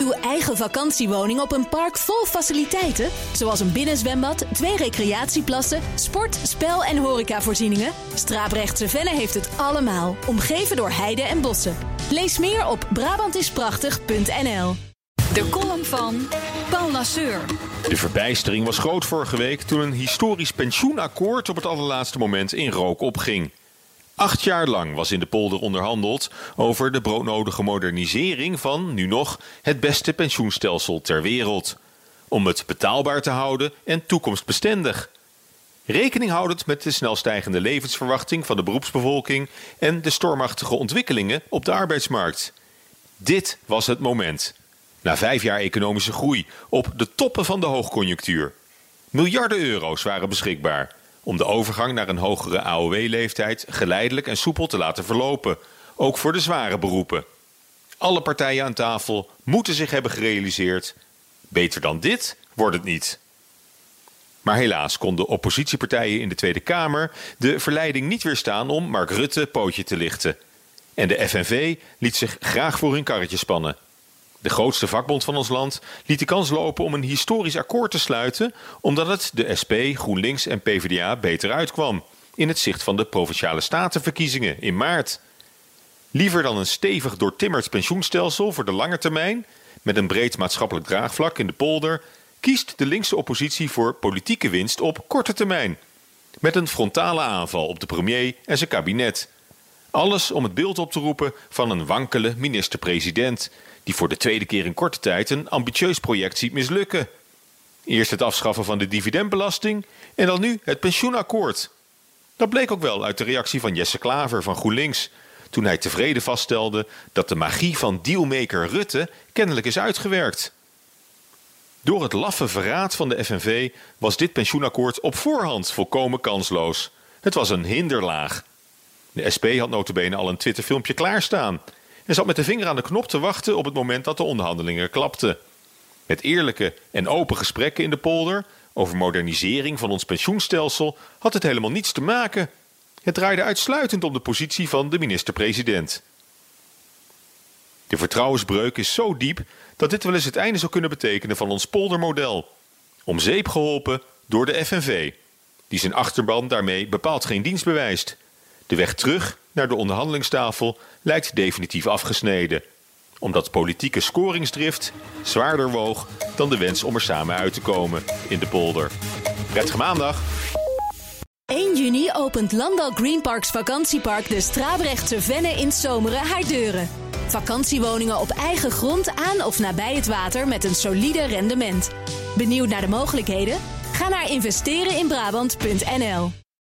Uw eigen vakantiewoning op een park vol faciliteiten, zoals een binnenzwembad, twee recreatieplassen, sport, spel en horecavoorzieningen. Straaprechtse Venne heeft het allemaal, omgeven door heide en bossen. Lees meer op Brabantisprachtig.nl. De column van Paul Lasseur. De verbijstering was groot vorige week toen een historisch pensioenakkoord op het allerlaatste moment in rook opging. Acht jaar lang was in de polder onderhandeld over de broodnodige modernisering van, nu nog, het beste pensioenstelsel ter wereld. Om het betaalbaar te houden en toekomstbestendig. Rekening houdend met de snel stijgende levensverwachting van de beroepsbevolking en de stormachtige ontwikkelingen op de arbeidsmarkt. Dit was het moment. Na vijf jaar economische groei op de toppen van de hoogconjunctuur. Miljarden euro's waren beschikbaar om de overgang naar een hogere AOW-leeftijd geleidelijk en soepel te laten verlopen, ook voor de zware beroepen. Alle partijen aan tafel moeten zich hebben gerealiseerd: beter dan dit wordt het niet. Maar helaas konden oppositiepartijen in de Tweede Kamer de verleiding niet weerstaan om Mark Rutte pootje te lichten. En de FNV liet zich graag voor hun karretje spannen. De grootste vakbond van ons land liet de kans lopen om een historisch akkoord te sluiten, omdat het de SP, GroenLinks en PvdA beter uitkwam in het zicht van de provinciale statenverkiezingen in maart. Liever dan een stevig doortimmerd pensioenstelsel voor de lange termijn, met een breed maatschappelijk draagvlak in de polder, kiest de linkse oppositie voor politieke winst op korte termijn. Met een frontale aanval op de premier en zijn kabinet. Alles om het beeld op te roepen van een wankele minister-president die voor de tweede keer in korte tijd een ambitieus project ziet mislukken. Eerst het afschaffen van de dividendbelasting en dan nu het pensioenakkoord. Dat bleek ook wel uit de reactie van Jesse Klaver van GroenLinks, toen hij tevreden vaststelde dat de magie van dealmaker Rutte kennelijk is uitgewerkt. Door het laffe verraad van de FNV was dit pensioenakkoord op voorhand volkomen kansloos. Het was een hinderlaag. De SP had notabene al een Twitterfilmpje klaarstaan en zat met de vinger aan de knop te wachten op het moment dat de onderhandelingen klapten. Met eerlijke en open gesprekken in de polder over modernisering van ons pensioenstelsel had het helemaal niets te maken. Het draaide uitsluitend om de positie van de minister-president. De vertrouwensbreuk is zo diep dat dit wel eens het einde zou kunnen betekenen van ons poldermodel. Om zeep geholpen door de FNV, die zijn achterban daarmee bepaald geen dienst bewijst. De weg terug naar de onderhandelingstafel lijkt definitief afgesneden, omdat politieke scoringsdrift zwaarder woog dan de wens om er samen uit te komen in de polder. Prettige maandag! 1 juni opent Landal Greenparks vakantiepark de Strabrechtse Venne in Zomeren haar deuren. Vakantiewoningen op eigen grond aan of nabij het water met een solide rendement. Benieuwd naar de mogelijkheden? Ga naar investereninbrabant.nl